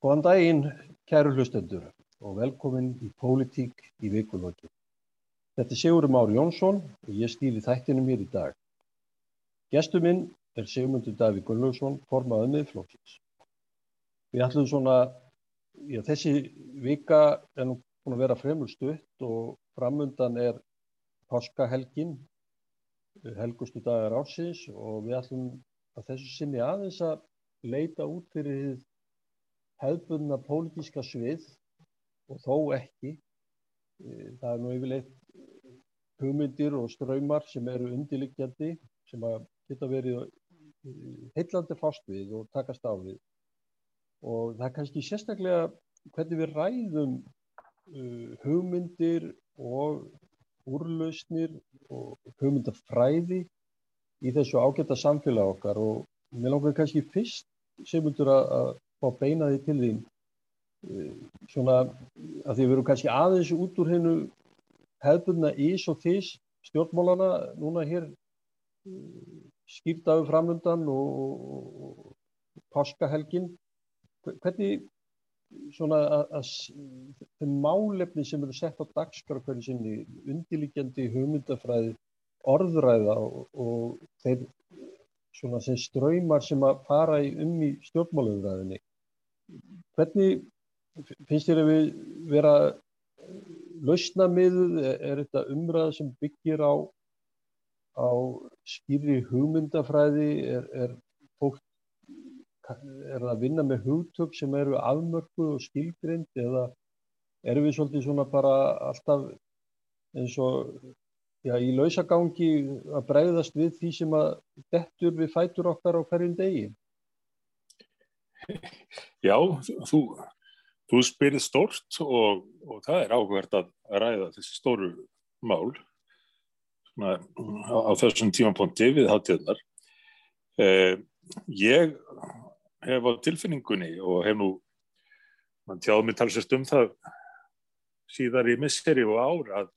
Góðan daginn, kæru hlustendur og velkomin í Pólitík í vikulokki. Þetta er Sigurum Már Jónsson og ég stýri þættinu mér í dag. Gestur minn er Sigmundur Davík Gunnlaugsson, formaðið miðflókins. Við ætlum svona, já þessi vika er nú búin að vera fremur stutt og framundan er páskahelgin, helgustu dagar ásins og við ætlum að þessu sinni aðeins að leita út fyrir hefðbundna pólitíska svið og þó ekki. Það er nú yfirleitt hugmyndir og ströymar sem eru undirliggjandi sem að geta verið heillandi fást við og takast á við. Og það er kannski sérstaklega hvernig við ræðum uh, hugmyndir og úrlausnir og hugmyndafræði í þessu ágæta samfélag okkar og mér langar kannski fyrst semundur að fá beina því til þín. Uh, svona að því við verum kannski aðeins út úr hennu hefðbundna ís og þís stjórnmálana núna hér uh, skýrtaðu framöndan og, páskahelgin. Hvernig svona að þeim málefni sem eru sett á dagskar hverju sinni undirlíkjandi hugmyndafræði orðræða og, og þeir svona sem ströymar sem að fara í um í stjórnmálauðræðinni hvernig finnst þér að við vera lausna miðuð, er þetta umræða sem byggir á á skýri hugmyndafræði er, er fólk er að vinna með hugtök sem eru afmörkuð og skilgrind eða erum við svolítið svona bara alltaf eins og já, í lausagangi að bregðast við því sem að dettur við fætur okkar á hverjum degi? Já, þú, þú spyrir stort og, og það er áhverð að ræða þessi stóru mál svona, á, á þessum tímapunkti við hátíðnar. Eh, ég hef á tilfinningunni og hef nú tjáð mér talsast um það síðar í misseri og ár að,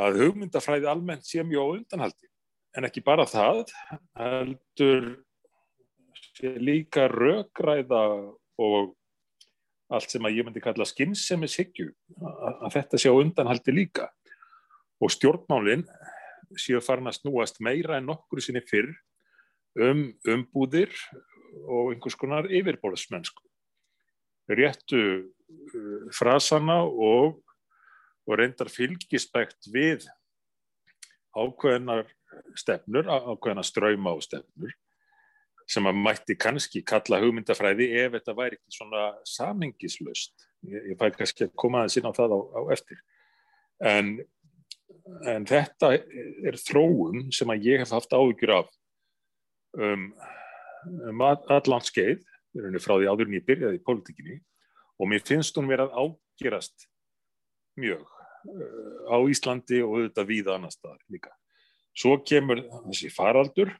að hugmyndafræði almennt sé mjög undanhaldi en ekki bara það heldur sé líka rökræða og allt sem að ég myndi kalla skynnsemishyggju að, þetta sé á undanhaldi líka og stjórnmálinn séu farin að snúast meira en nokkru sinni fyrr um umbúðir og einhvers konar yfirbóðsmennsku. Réttu uh, frasana og, og reyndar fylgispekt við ákveðnar stefnur, ákveðnar ströyma og stefnur sem að mætti kannski kalla hugmyndafræði ef þetta væri ekki svona samingislaust. Ég, ég fæ kannski að koma aðeins inn á það á, á eftir. En, en þetta er þróun sem að ég hef haft áhugjur af um um allan skeið, frá því áður en ég byrjaði í pólitíkinni og mér finnst hún verið að ágerast mjög uh, á Íslandi og auðvitað víða annar staðar líka. Svo kemur þessi faraldur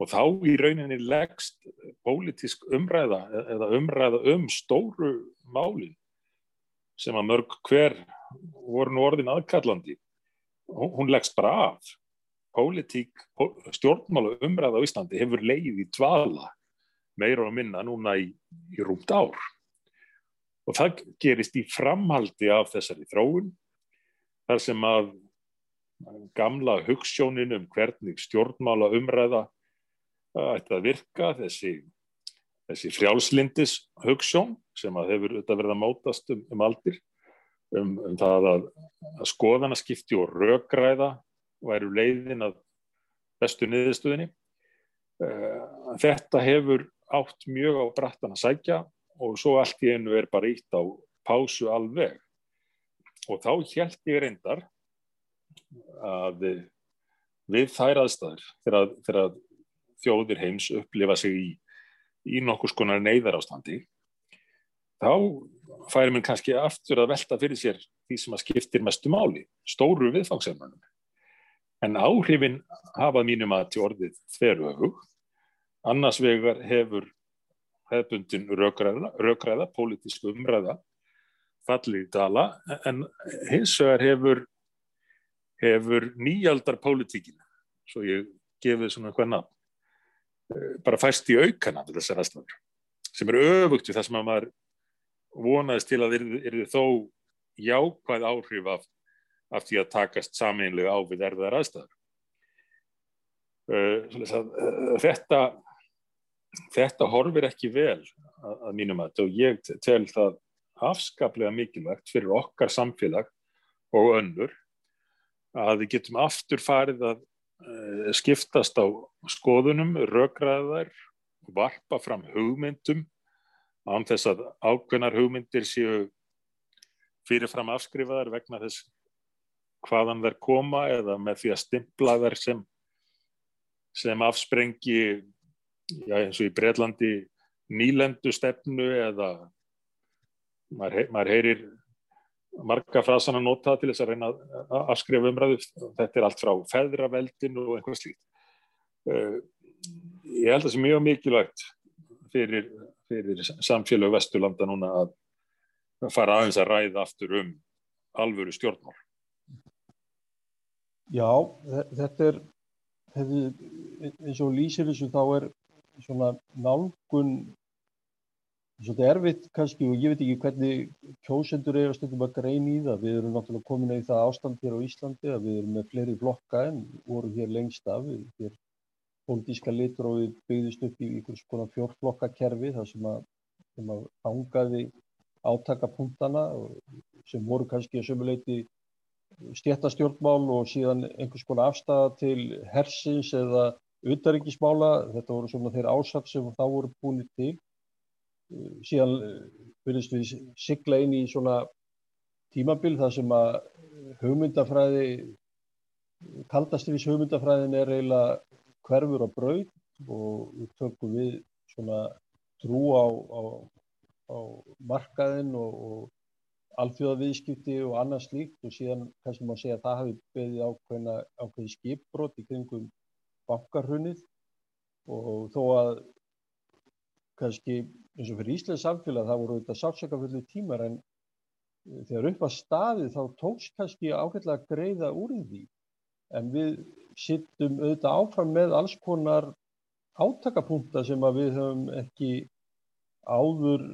og þá í rauninni leggst pólitísk umræða eða umræða um stóru málin sem að mörg hver voru nú orðin aðkallandi. Hún leggst bara af pólitík, stjórnmálu umræða á Íslandi hefur leið í dvala meira og minna núna í, í rúmt ár. Og það gerist í framhaldi af þessari þróun, þar sem að gamla hugssjónin um hvernig stjórnmála umræða ætti að virka, þessi, þessi frjálslindis hugssjón sem að hefur verið að mótast um, um aldir, um, um það að, að skoðana skipti og rökræða væru leiðin að bestu niðurstöðinni. Eh, þetta hefur átt mjög á brattan að sækja og svo allt í einu er bara ítt á pásu alveg. Og þá held ég reyndar að við þær aðstæður þegar, þegar þjóðir heims upplifa sig í, í nokkus konar neyðar ástandi þá færi mér kannski aftur að velta fyrir sér því sem að skiptir mestu máli, stóru viðfangsefnunum. En áhrifin hafað mínum að til orðið þverjuhug. Annars vegar hefur hefbundin raukræða, raukræða pólitísku umræða, fallið dala, en hins vegar hefur, hefur nýjaldar pólitíkin, svo ég gefið svona hvað nafn, bara fæst í aukana til þessar aðstæður, sem er öfugt við það sem að maður vonaðist til að er þó jákvæð áhrif af, af því að takast sameinlega á við erfiðar aðstæður. Uh, þetta, þetta horfir ekki vel að, að mínum að og ég tel það afskaplega mikilvægt fyrir okkar samfélag og önnur að við getum aftur farið að skiptast á skoðunum, rökraðar, varpa fram hugmyndum án þess að ákveðnar hugmyndir séu fyrirfram afskrifaðar vegna þess hvaðan þær koma eða með því að stimpla þær sem, sem afsprengi já, eins og í Breitlandi nýlendu stefnu eða maður, maður heyrir marga frasan að nota til þess að reyna að afskrifa umræðu. Þetta er allt frá feðraveldin og einhvers slíkt. Uh, ég held að það sé mjög mikilvægt fyrir, fyrir samfélag Vesturlanda núna að fara aðeins að ræða aftur um alvöru stjórnmál. Já, þetta er hefði, eins og lýsir þessu þá er svona nálgun Svolítið erfitt kannski og ég veit ekki hvernig kjósendur eru að stundum að greina í það. Við erum náttúrulega komin í það ástand hér á Íslandi að við erum með fleiri flokka en vorum hér lengst af. Hér pólitíska við byggðist upp í einhvers konar fjórflokkakerfi þar sem að, sem að ángaði átakapunktana sem voru kannski að sömuleiti stjættastjórnmál og síðan einhvers konar afstæða til hersins eða utaríkismála. Þetta voru svona þeir ásats sem þá voru búinir til síðan byrjast við sigla inn í svona tímabil þar sem að hugmyndafræði kaldastris hugmyndafræðin er eiginlega hverfur á braud og við tökum við svona trú á, á, á markaðin og, og alþjóðaviðskipti og annað slíkt og síðan kannski maður segja að það hafi beðið ákveðina ákveði skipbrot í kringum bankarhunnið og þó að kannski eins og fyrir Íslands samfélag það voru þetta sátsökafullu tímar en eh, þegar upp að staði þá tóks kannski ágætlega að greiða úr því. En við sittum auðvitað áfram með alls konar átakapunkta sem að við höfum ekki áður,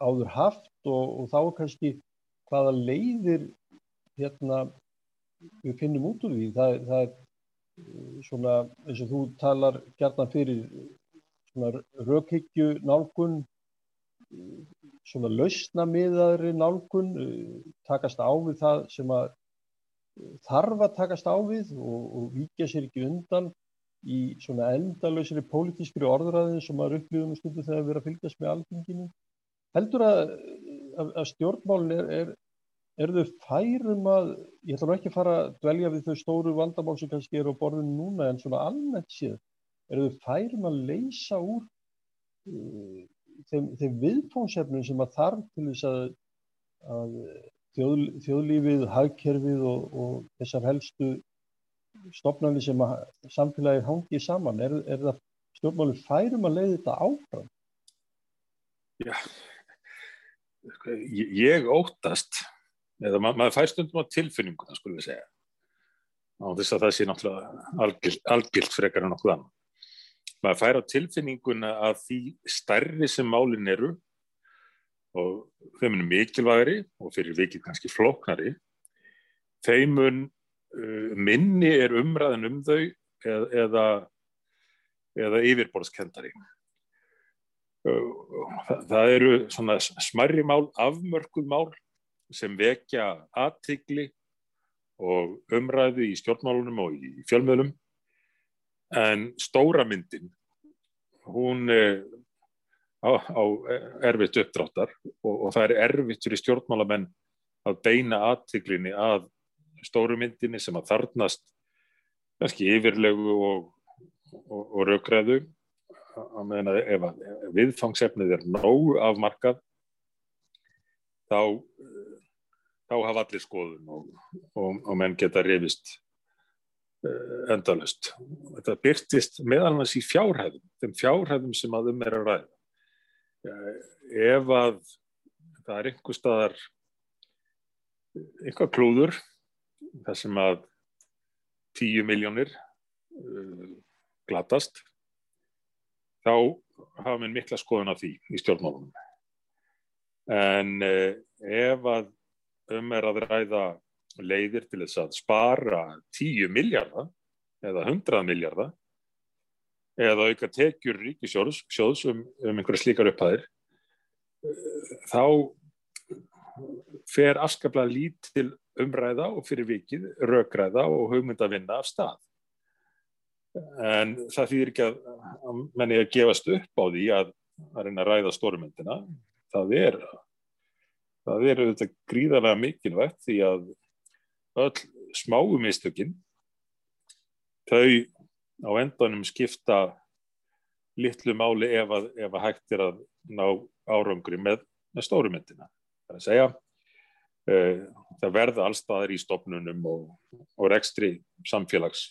áður haft og, og þá kannski hvaða leiðir hérna við finnum út úr því. Það, það er eh, svona eins og þú talar gert fyrir rökhyggju nálgun, svona lausnamiðaðri nálgun, takast á við það sem að þarf að takast á við og, og vikja sér ekki undan í svona endalöysri pólitískri orðræðin sem maður upplifum stundu þegar við erum að fylgjast með alþinginu. Heldur að, að, að stjórnmálun er, er, er þau færum að, ég ætla nú ekki að fara að dvelja við þau stóru vandamál sem kannski eru á borðinu núna en svona almennt séð, eru þau færum að leysa úr uh, þeim, þeim viðfónsefnum sem að þarf til þess að, að þjóð, þjóðlífið, hagkerfið og, og þessar helstu stopnarnir sem að samfélagi hangi saman, er, er það stjórnmáli færum að leiða þetta áfram? Já, ég óttast, eða ma maður fær stundum á tilfinninguna, skulum við segja, á þess að það sé náttúrulega algilt frekar en okkur annan maður fær á tilfinninguna að því stærri sem málinn eru og þeim er mikilvægri og fyrir vikið kannski flóknari þeim mun uh, minni er umræðin um þau eða, eða, eða yfirborðskendari. Uh, það, það eru svona smarri mál, afmörkuð mál sem vekja aðtigli og umræðu í stjórnmálunum og í fjölmjölum en stóra myndin hún eh, á, á erfitt uppdráttar og, og það er erfitt fyrir stjórnmálamenn að beina aðtiklinni að stóru myndinni sem að þarnast kannski yfirlegu og, og, og raugræðu að meðan að ef, ef viðfangsefnið er nógu afmarkað þá þá hafa allir skoðun og menn geta reyfist Eh, endalust. Þetta byrtist meðal hans í fjárhæðum, þeim fjárhæðum sem að um er að ræða. Eh, ef að það er einhver staðar, einhver klúður, þar sem að tíu miljónir uh, glatast, þá hafa minn mikla skoðun á því í stjórnmálunum. En eh, ef að um er að ræða leiðir til þess að spara 10 miljardar eða 100 miljardar eða auka tekjur ríkisjóðs um, um einhverja slíkar upphæðir þá fer afskaplega lítil umræða og fyrir vikið rökræða og hugmyndavinna af stað. En það þýðir ekki að, að menni að gefast upp á því að, að reyna að ræða stórmyndina. Það er, það er auðvitað gríðarlega mikilvægt því að öll smáumistökinn þau á endanum skipta litlu máli ef að, ef að hægt er að ná árangri með, með stórumyndina. Það er að segja, uh, það verða allstaðar í stopnunum og, og rekstri samfélags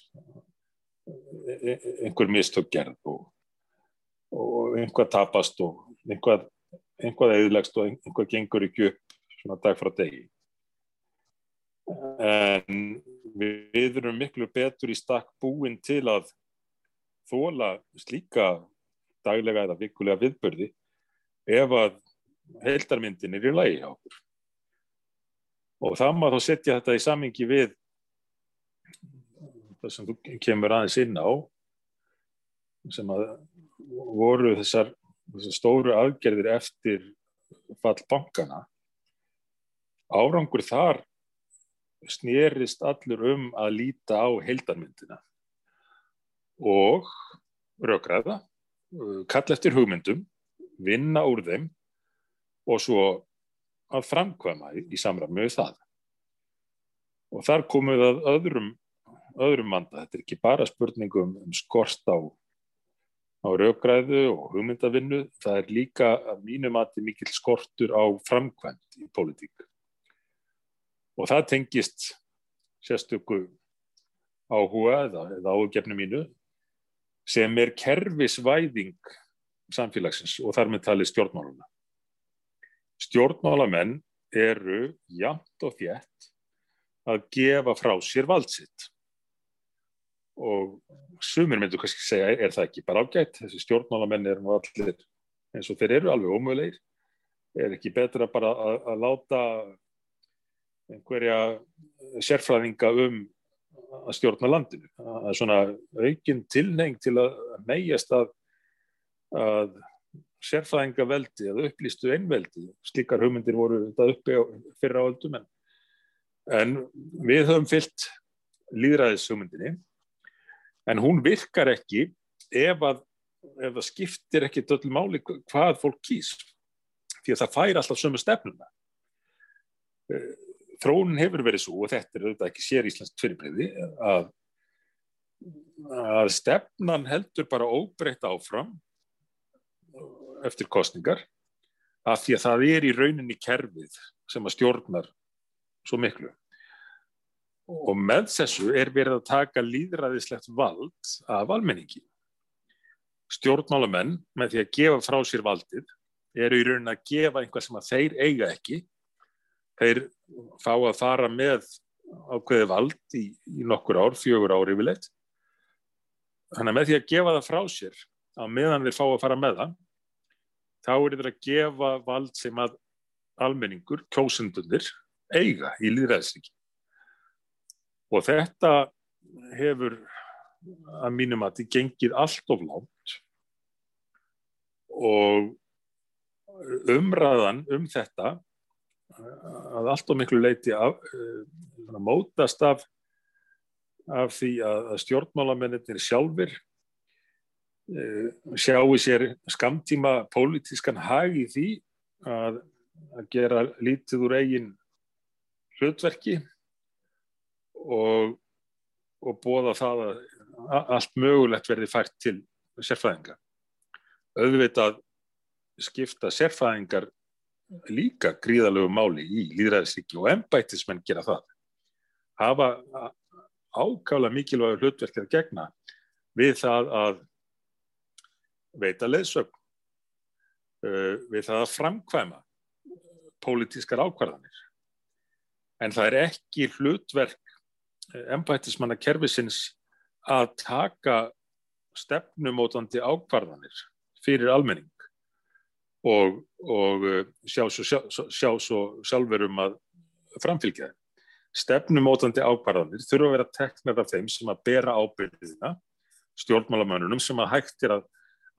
e, e, einhver mistök gerð og, og einhvað tapast og einhvað eðilegst og einhvað gengur ekki upp svona dag frá degi. En við erum miklu betur í stakk búin til að þóla slíka daglega eða vikulega viðbörði ef að heildarmyndin er í lagi á okkur. Og það má þá setja þetta í samingi við það sem þú kemur aðeins inn á sem að voru þessar, þessar stóru aðgerðir eftir fall bankana árangur þar snerist allur um að líta á heildarmyndina og rökræða, kalla eftir hugmyndum vinna úr þeim og svo að framkvæma í samræmi við það. Og þar komum við að öðrum, öðrum manda. Þetta er ekki bara spurningum um skorst á, á raugræðu og hugmyndavinnu. Það er líka að þetta er mikil skortur á framkvæmt í politík. Og það tengist sérstöku áhuga eða, eða áhugjefnu mínu sem er kerfisvæðing samfélagsins og þar með talið stjórnmáluna. Stjórnmálamenn eru jamt og þjætt að gefa frá sér valdsitt og sumir myndu kannski segja er það ekki bara ágætt, þessi stjórnmálamenn er nú allir eins og þeir eru alveg ómögulegir, er ekki betra bara að, að láta einhverja sérfræðinga um að stjórna landinu, að svona aukinn tilneng til að megjast að að sérfæðinga veldi eða upplýstu einveldi, slikar hugmyndir voru þetta uppi fyrra áldum en, en við höfum fyllt líðræðis hugmyndinni en hún virkar ekki ef að ef það skiptir ekki döll máli hvað fólk kýs. Því að það fær alltaf sömu stefnuna. Eh, þróunin hefur verið svo og þetta er auðvitað ekki sér íslenskt fyrirbreyði að, að stefnan heldur bara óbreytt áfram eftir kostningar af því að það er í rauninni kerfið sem að stjórnar svo miklu. Og með þessu er verið að taka líðræðislegt vald af almenningi. Stjórnmálamenn með því að gefa frá sér valdið eru í rauninni að gefa einhvað sem að þeir eiga ekki. Þeir fá að fara með ákveði vald í, í nokkur ár, fjögur ár yfirleitt. Þannig að með því að gefa það frá sér á meðan þeir fá að fara með það þá er þetta að gefa vald sem að almenningur, kjósundunir, eiga í líðræðsvíki. Og þetta hefur að mínum að þetta gengið allt of lánt og umræðan um þetta að allt of miklu leiti af, uh, mótast af, af því að stjórnmálamennir sjálfur Eh, sjáu sér skamtíma pólitískan hag í því að, að gera lítið úr eigin hlutverki og, og bóða það að allt mögulegt verði fært til sérfræðinga. Öðvitað skipta sérfræðingar líka gríðalögu máli í líðræðisíki og ennbættismenn gera það. Hafa ákála mikilvægur hlutverkið að gegna við það að veita leðsögn uh, við það að framkvæma pólitískar ákvarðanir. En það er ekki hlutverk embættismanna kervisins að taka stefnumótandi ákvarðanir fyrir almenning og, og uh, sjá, sjá, sjá svo sjálfur um að framfylgja þeim. Stefnumótandi ákvarðanir þurfa að vera teknar af þeim sem að bera ábyrðina, stjórnmálamönnunum sem að hægt er að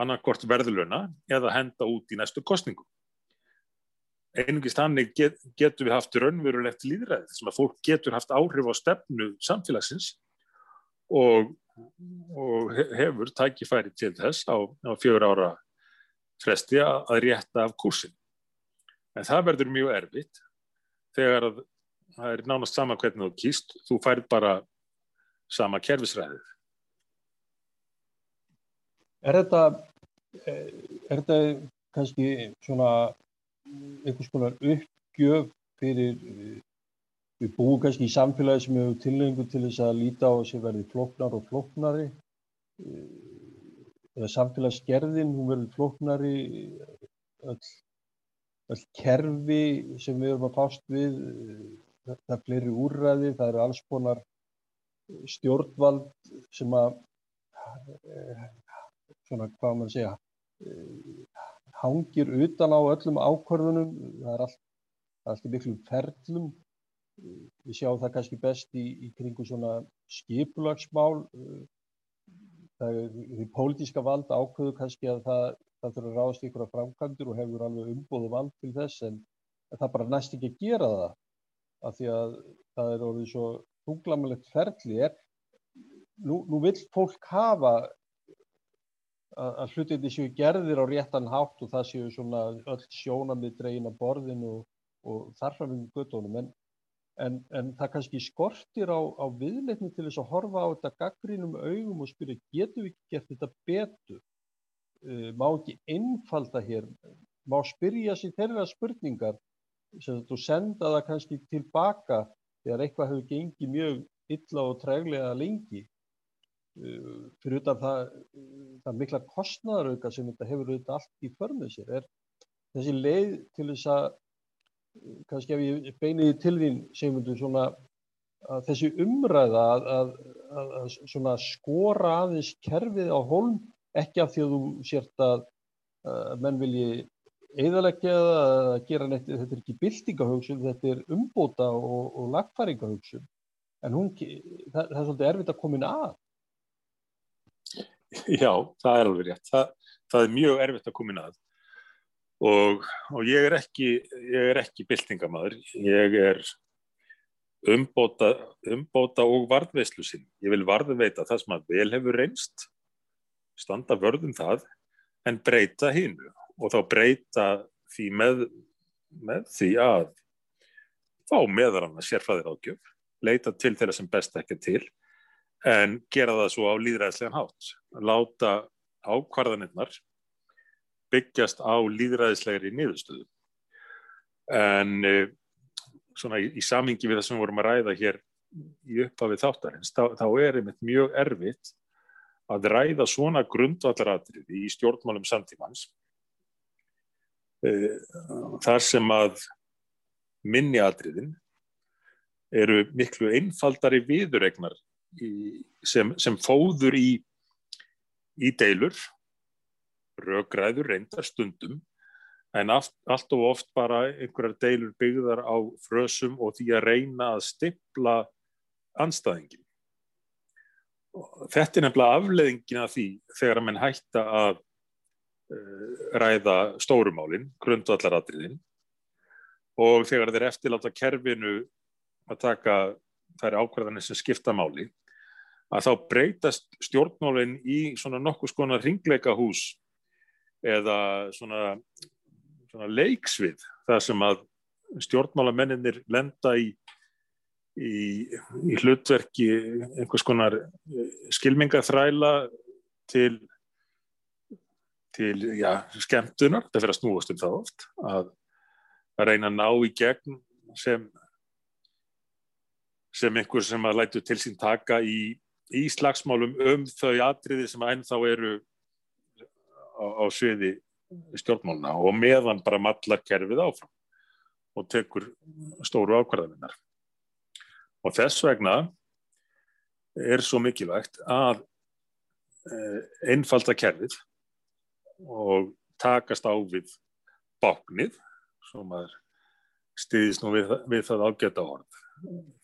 annarkort verðluna eða henda út í næstu kostningu. Einungist þannig get, getur við haft raunverulegt líðræðið sem að fólk getur haft áhrif á stefnu samfélagsins og, og hefur tækifæri til þess á, á fjögur ára fresti að rétta af kursin. En það verður mjög erfitt þegar að það er nánast sama hvernig þú kýst, þú færð bara sama kerfisræðið. Er þetta, er þetta kannski svona einhvers konar uppgjöf fyrir, við búum kannski í samfélagi sem hefur tilhengu til þess að líta á þessi verði floknar og floknari samfélagsgerðin, hún verður floknari öll, öll kerfi sem við erum að fást við það er fleiri úrræði, það eru alls konar stjórnvald sem að svona hvað maður segja hangir utan á öllum ákvörðunum, það er allt, allt miklum ferlum. Við sjáum það kannski best í, í kringu svona skipulagsmál það því pólitíska vald ákvöðu kannski að það, það þurfa að ráðast ykkur á framkvæmdur og hefur alveg umbóðu vald til þess en það bara næst ekki að gera það af því að það er orðið svo húglamalegt ferli er nú, nú vil fólk hafa að, að hlutinni séu gerðir á réttan hátt og það séu svona öll sjónamið dregin að borðinu og, og þarfamingum guttónum en En, en það kannski skortir á, á viðleitni til þess að horfa á þetta gaggrínum augum og spyrja getur við ekki gert þetta betur? Uh, má ekki einfalda hér? Má spyrja sér þeirra spurningar og senda það kannski tilbaka þegar eitthvað hefur gengið mjög illa og træglega lengi? Uh, fyrir utan það, það mikla kostnæðarauka sem þetta hefur auðvitað allt í förmið sér er þessi leið til þess að kannski ef ég beiniði til þín segundu svona að þessi umræða að, að, að, að svona skora aðeins kerfið á holm ekki af því að þú sért að menn vilji eðalegja eða gera neitt, þetta er ekki bildingahugsun, þetta er umbóta og, og lagfæringahugsun en hún, það, það er svolítið erfitt að koma inn að. Já, það er alveg rétt. Það, það er mjög erfitt að koma inn að og, og ég er ekki, ekki byltingamæður, ég er umbóta, umbóta og varðveislu sinn. Ég vil varðveita það sem að vel hefur reynst, standa vörðum það, en breyta hinnu og þá breyta því með, með því að fá meðar hann að sérfæðir ágjöf, leita til þeirra sem best ekki til, en gera það svo á líðræðslegan hátt, láta ákvarðanirnar byggjast á líðræðislegri niðurstöðu. En eh, svona í, í samingi við það sem við vorum að ræða hér í upphafið þáttarins, þá, þá er einmitt mjög erfitt að ræða svona grundvallaratriði í stjórnmálum samtímans eh, þar sem að minniatriðin eru miklu einfaldari viðuregnar sem, sem fóður í, í deilur röggræður reyndar stundum en allt, allt og oft bara einhverjar deilur byggðar á frösum og því að reyna að stippla anstæðingin. Þetta er nefnilega afleðingin af því þegar að menn hætta að uh, ræða stórumálinn, grundvallaratriðin og þegar þeir eftirláta kerfinu að taka þær ákvæðanir sem skipta máli að þá breytast stjórnmálinn í svona nokkuð skona ringleika hús eða svona, svona leiksvið þar sem að stjórnmálamenninir lenda í, í, í hlutverki einhvers konar skilmingaþræla til, til já, skemmtunar, þetta fyrir að snúast um það oft, að, að reyna að ná í gegn sem, sem einhver sem að lætu til sín taka í, í slagsmálum um þau atriði sem ennþá eru á, á sviði stjórnmáluna og meðan bara mallar kerfið áfram og tekur stóru ákvarðaninnar. Og þess vegna er svo mikilvægt að einfalda kerfið og takast á við báknið, svo maður stiðist nú við, við það ágæta orð.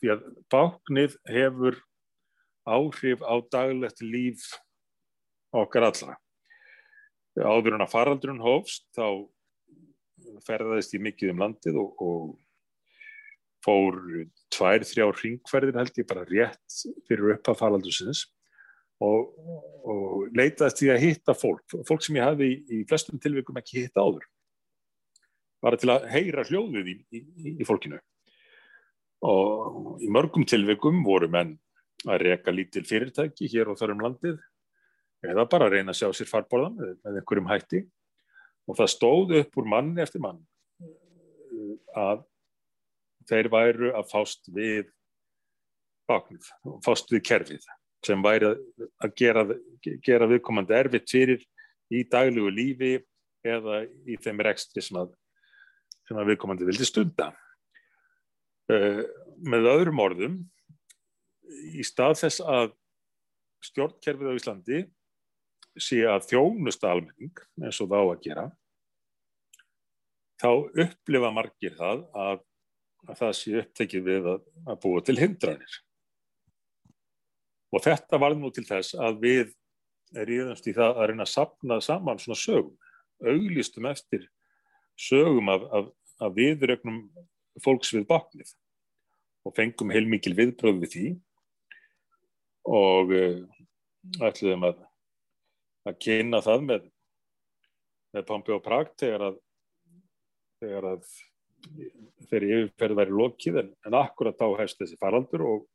Því að báknið hefur áhrif á daglegt líf okkar allra. Áður en að faraldrun hófst þá ferðaðist ég mikið um landið og, og fór tvær, þrjár ringferðir held ég bara rétt fyrir upp að faraldusins og, og leitaðist því að hitta fólk, fólk sem ég hafi í, flestum tilvikum ekki hitta áður. Bara til að heyra hljóðið í, í, í fólkinu. Og í mörgum tilvikum voru menn að reka lítil fyrirtæki hér og þar um landið eða bara að reyna að sjá sér farborðan með, einhverjum hætti og það stóð upp úr mann eftir mann að þeir væru að fást við baknið, fást við kerfið sem væri að gera, gera viðkomandi erfitt fyrir í daglugu lífi eða í þeim rekstri sem að, sem að viðkomandi vildi stunda. Uh, með öðrum orðum, í stað þess að stjórnkerfið á Íslandi sé að þjónusta almenning eins og þá að gera þá upplifa margir það að, að það sé upptekið við að, að búa til hindranir. Og þetta var nú til þess að við erum í það að reyna að sapna saman svona sögum auglistum eftir sögum af, af, viðrögnum fólks við baknið og fengum heilmikil viðbröð við því og uh, ætluðum að að kynna það með, með Pompi og Prag þegar að, þegar að þegar yfirferð væri lokið en, en akkurat þá hefst þessi faraldur og,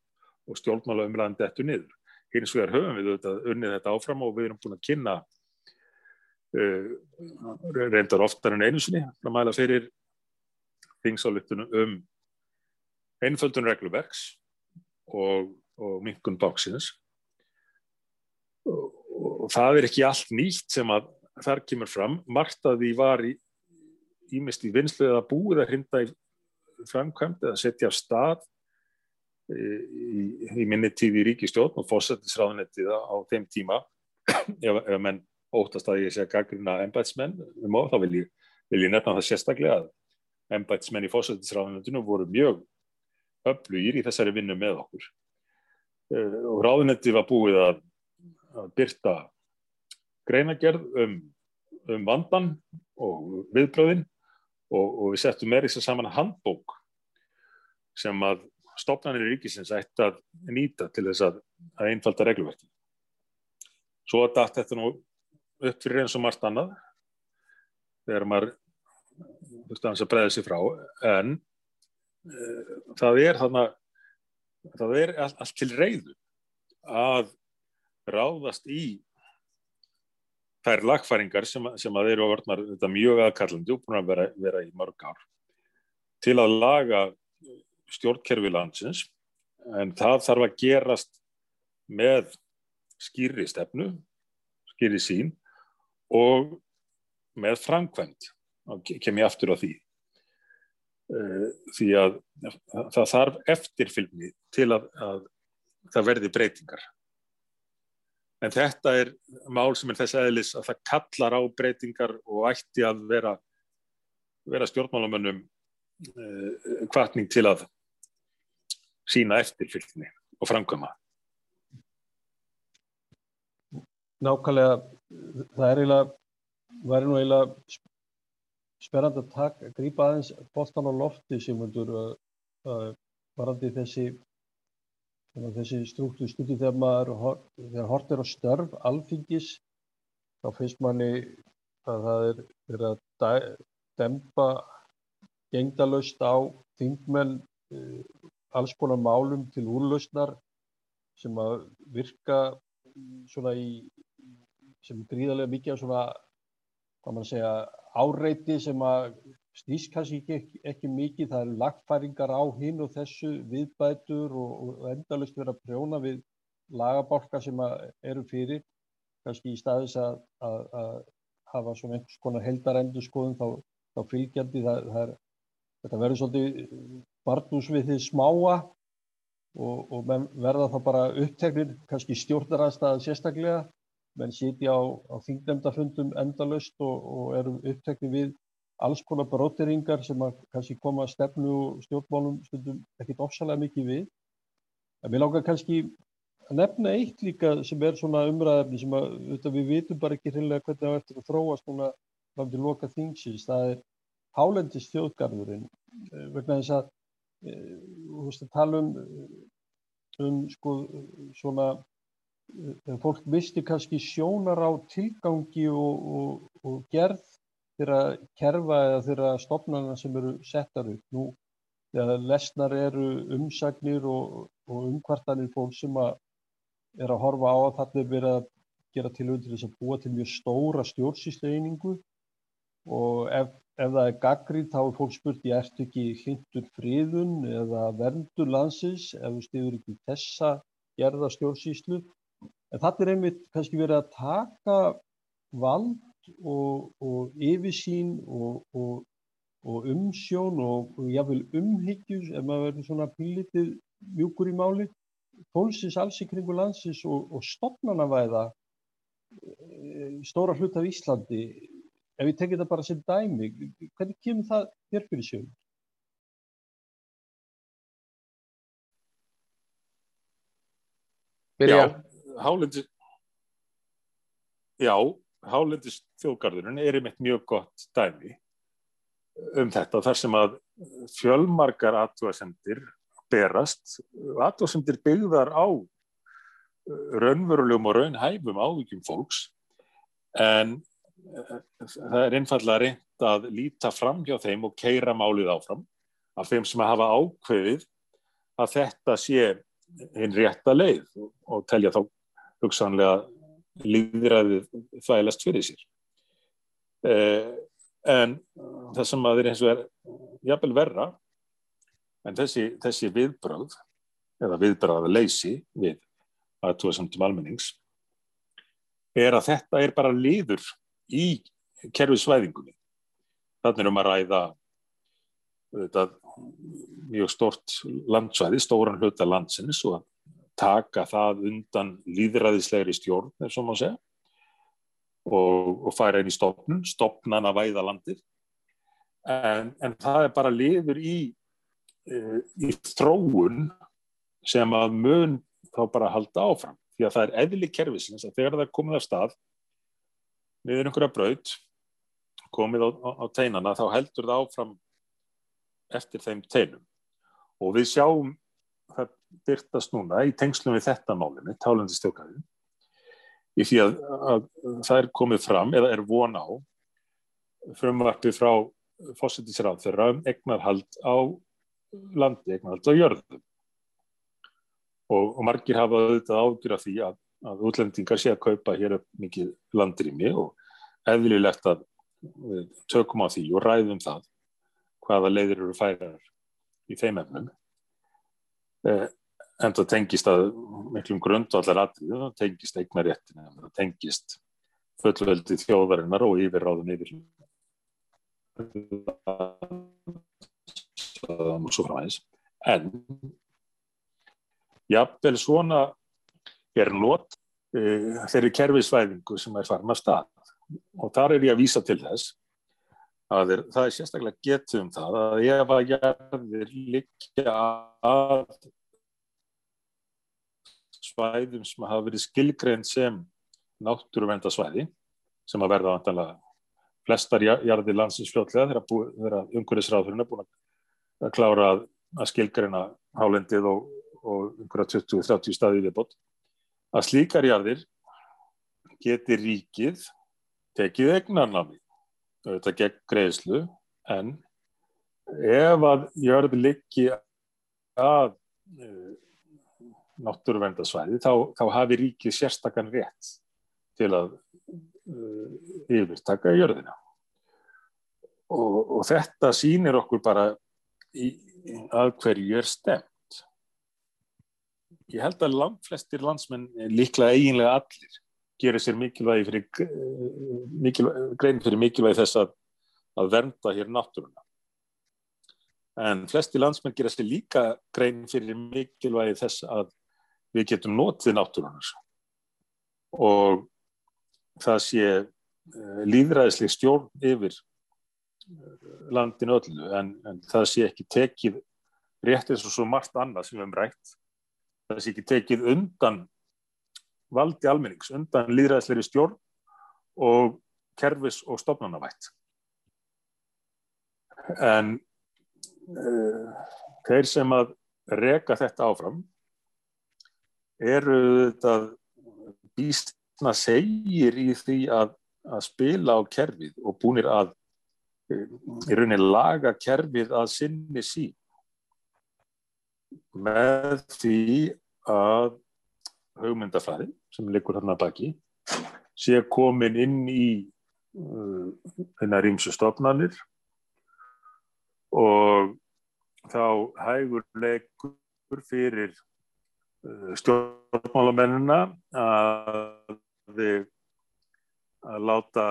og stjórnmála umræðandi eftir niður. Hins vegar höfum við auðvitað unnið þetta áfram og við erum búin að kynna uh, reyndar oftar en einu sinni að mæla fyrir þingsálutunum um einföldun regluverks og, og minkun báksins og það er ekki allt nýtt sem að þar kemur fram. Margt að því var í, ímest í vinslu eða búið að hrinda í framkvæmt eða setja af stað e, í, í minni tíði í ríkistjórn og fósættisráðunettið á þeim tíma ef, ef menn óttast að ég sé að gaggruna ennbætsmenn um og þá vil ég, ég nefna það sérstaklega að ennbætsmenn í fósættisráðunettinu voru mjög öflugir í þessari vinnu með okkur e, og ráðunettið var búið að að byrta greinagerð um, um vandan og viðbröðin og, og við settum með þess að saman handbók sem að stopnarnir í ríkisins ætti að nýta til þess að, að einfalda reglverki. Svo að dætt þetta nú upp fyrir eins og margt annað þegar maður þurfti að breyða sér frá en e, það er þannig það er allt, allt til reyðu að ráðast í þær lagfæringar sem, sem að eru orðnar þetta mjög aðkallandi og búin að vera, vera í mörg ár til að laga stjórnkerfi landsins en það þarf að gerast með skýri stefnu, skýri sín og með framkvæmt kem ég aftur á því. Eh, því að það þarf eftirfylgni til að, að það verði breytingar En þetta er mál sem er þess aðlis að það kallar á breytingar og ætti að vera, vera stjórnmálamönnum eh, kvartning til að sína eftirfylgni og framkvæma. Nákvæmlega, það er eiginlega, væri nú eiginlega sperrand að grípa aðeins bóttan á lofti sem hundur uh, uh, varandi þessi þessi struktúr stundi þegar maður þegar hort er á störf alþingis þá finnst manni að það er verið að dempa gengdalaust á þingmenn uh, alls konar málum til úrlausnar sem að virka svona í sem gríðarlega mikið af svona hvað maður segja áreiti sem að snýst kannski ekki, ekki mikið, það eru lagfæringar á hinn og þessu viðbætur og, og endalust vera prjóna við lagabálka sem eru fyrir, kannski í staðis að, að, að hafa svona einhvers konar heldarendu skoðum þá, þá fylgjandi, það, það er, þetta verður svolítið barnús við því smáa og, og verða þá bara uppteknir, kannski stjórnarastað sérstaklega menn sitja á, á þingnemndafundum endalust og, og eru upptekni við alls konar bróteringar sem að kannski koma að stefnu og stjórnmálum stundum ekkit ofsalega mikið við. En við lákar kannski að nefna eitt líka sem er svona umræðefni sem að við vitum bara ekki hreinlega hvernig það er eftir að þróast núna fram til loka þingsins. Það er hálendist þjóðgarðurinn vegna þess að þú veist að tala um, um sko svona þegar fólk visti kannski sjónar á tilgangi og, og, og gerð þeirra kerfa eða þeirra stopnarna sem eru settar upp. Nú, þegar lesnar eru umsagnir og, og umkvartanir fólk sem að er að horfa á að þetta er verið að gera til undir þess að búa til mjög stóra stjórnsýslu einingu og ef ef það er gaggrið þá er fólk spurt ég ert ekki hlindur friðun eða verndur landsins? Ef þú stiður ekki þessa gerða stjórnsýslu? En þetta er einmitt kannski verið að taka vald og, og yfirsýn og, og, og umsjón og jáfnveil umhyggjus ef maður verður svona pílitið mjúkur í máli fólksins alls í kringu landsins og stopnarnavæða eh, stóra hlut af Íslandi. Ef ég tekið það bara sem dæmi, hvernig kemur það þér fyrir sjöfum? Já, hálendis Já, hálendis þjóðgarðurinn er einmitt mjög gott dæmi um þetta þar sem að fjölmarkar aðtúasendir berast, aðtúasendir byggðar á raunverulegum og raunhæfum ávíkjum fólks en það er einfallega reynd að líta fram hjá þeim og keira málið áfram af þeim sem hafa ákveðið að þetta sé einn rétta leið og telja þá hugsanlega líðræðið þvælast fyrir sér. Eh, en það sem að er eins og er jafnvel verra en þessi, þessi viðbröð eða viðbröða leysi við aðtúa samt um almennings er að þetta er bara líður í kerfisvæðingunni. Þannig er um að ræða þetta, mjög stort landsvæði, stóran hluta landsins og að taka það undan líðræðislegri stjórn, eins og maður segja, og, og færa inn í stopnun, stopnan að væða landið. En, en það er bara liður í, e, í þróun sem að mun þá bara halda áfram. Því að það er eðli kerfisins að þegar það er komið af stað niður einhverja braut komið á, á, á teinana þá heldur það áfram eftir þeim teinum og við sjáum byrtast núna í tengslum við þetta málinu, tálendistjókaðin í því að, að það er komið fram eða er von á frumvarpi frá fósittisráð þeirra um egnarhald á landi, egnarhald á jörðum. Og, og margir hafa auðvitað ágjur af því að að útlendingar sé að kaupa hér upp mikið landrými og eðlilegt að við tökum á því og ræðum það hvaða leiðir eru færar í þeim efnum en það tengist að miklum grundvallar atrið það tengist eignaréttin það tengist fullveldi þjóðarinnar og yfirráðun yfir og svo framæðis en jafnvel svona er not uh, þeirri kerfisvæðingu sem er farin að stað. Og þar er ég að vísa til þess að er, það er sérstaklega getið um það að ef að gerðir líka að svæðum sem hafa verið skilgrein sem náttúruvendasvæði sem að verða vantanlega flestar jarðir landsins fljótlega þegar umhverfisráðurinn er búin að klára að, að skilgreina hálendið og, og umhverja 20-30 staði viðbót að slíkar jarðir geti ríkið tekið egnarnámi auðvitað gegn greiðslu en ef að jörð liggi að uh, náttúruvendasvæði þá, þá hafi ríkið sérstakann rétt til að uh, yfirtaka jörðina. Og, og þetta sýnir okkur bara í, að hverju er stemt ég held að langt flestir landsmenn líklega eiginlega allir gerir sér mikilvægi fyrir mikilvægi, grein fyrir mikilvægi þess að, að vernda hér náttúruna. En flesti landsmenn gerir sér líka grein fyrir mikilvægi þess að við getum notið náttúrunar. Og það sé líðræðisleg stjórn yfir landinu öllu en, en það sé ekki tekið rétt eins og svo margt annað sem við hefum rætt það sé ekki tekið undan valdi almennings, undan líðræðisleiri stjórn og kervis og stofnanavætt. En uh, þeir sem að reka þetta áfram eru þetta býstna segir í því að, að spila á kerfið og búinir að í rauninni laga kerfið að sinni sín með því að hugmyndafræði sem likur þarna baki sé komin inn í uh, rýmsu stofnanir og þá hægur leikur fyrir uh, stjórnmálamennina að, að láta,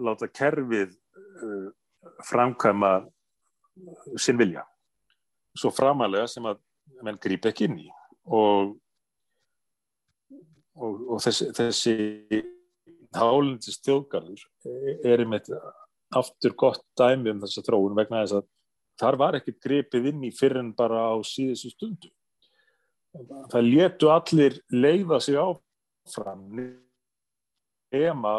láta kerfið uh, framkvæma sinn vilja. Svo framalega sem að menn grýpa ekki inn í og, og, og þessi, þessi hálendis þjóðgarður er einmitt aftur gott dæmi um þessa þróun vegna þess að þar var ekkert gripið inn í fyrir en bara á síðustu stundu. Það letu allir leiða sig áfram ema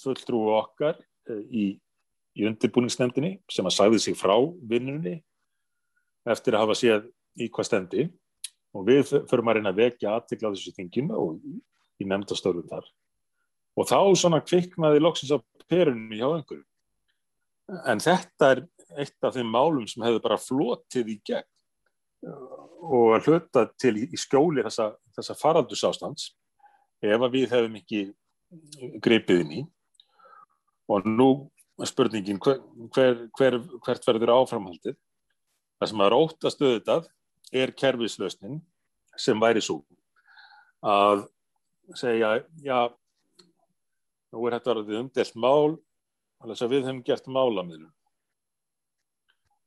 fulltrú okkar eh, í í undirbúningsnefndinni sem að sagði sig frá vinnunni eftir að hafa séð í hvað stendi. Og við förum að reyna að vekja aðtikla á þessu þinginu og í nefndastörfum þar. Og þá svona kviknaði loksins á perunni hjá einhverju en þetta er eitt af þeim málum sem hefur bara flotið í gegn. Og að hluta til í skjóli þessa, þessa faraldusástands ef að við hefum ekki greipið inn í. Og nú spurningin hver, hver, hver, hvert verður áframhaldið? Það sem er óttast auðvitað er kerfislausnin sem væri svo að segja já nú er þetta orðið umdelt mál alveg að við hefum gert málamiðlum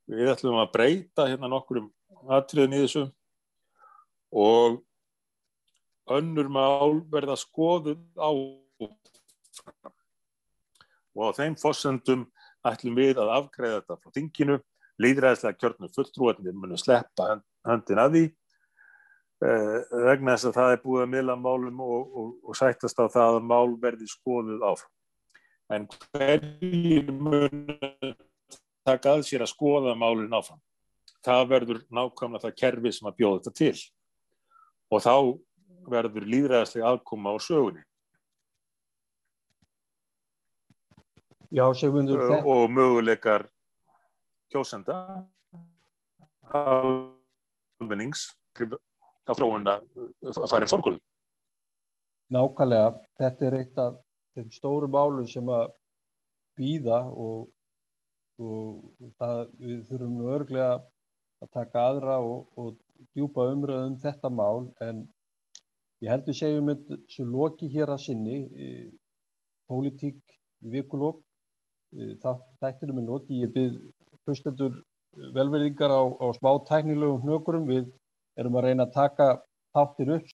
við ætlum að breyta hérna nokkur um atriðin í þessu og önnur mál verða skoðuð á og á þeim fossendum ætlum við að afgreða þetta frá þinginu, líðræðislega kjörnum fulltrúarnir munum sleppa höndin að því vegna þess að það er búið að mila málum og, og, og sættast á það að mál verði skoðuð áfram. En hverjir munum taka að sér að skoða málun áfram? Það verður nákvæmlega það kerfi sem að bjóða þetta til og þá verður líðræðislega aðkoma á sögunni. Já, Sigmundur. Uh, og möguleikar kjósenda almennings á þróun að fara í fórkvöldum. Nákvæmlega, þetta er eitt af þeim stóru málu sem að býða og, og það, við þurfum örglega að taka aðra og, og djúpa umröðum um þetta mál en ég heldur segjum þessu loki hér að sinni, e, pólitík vikulokk þættinum er lóti. Ég byrð hlustendur velverðingar á, á smá tæknilegum hnökurum. Við erum að reyna að taka þáttir upp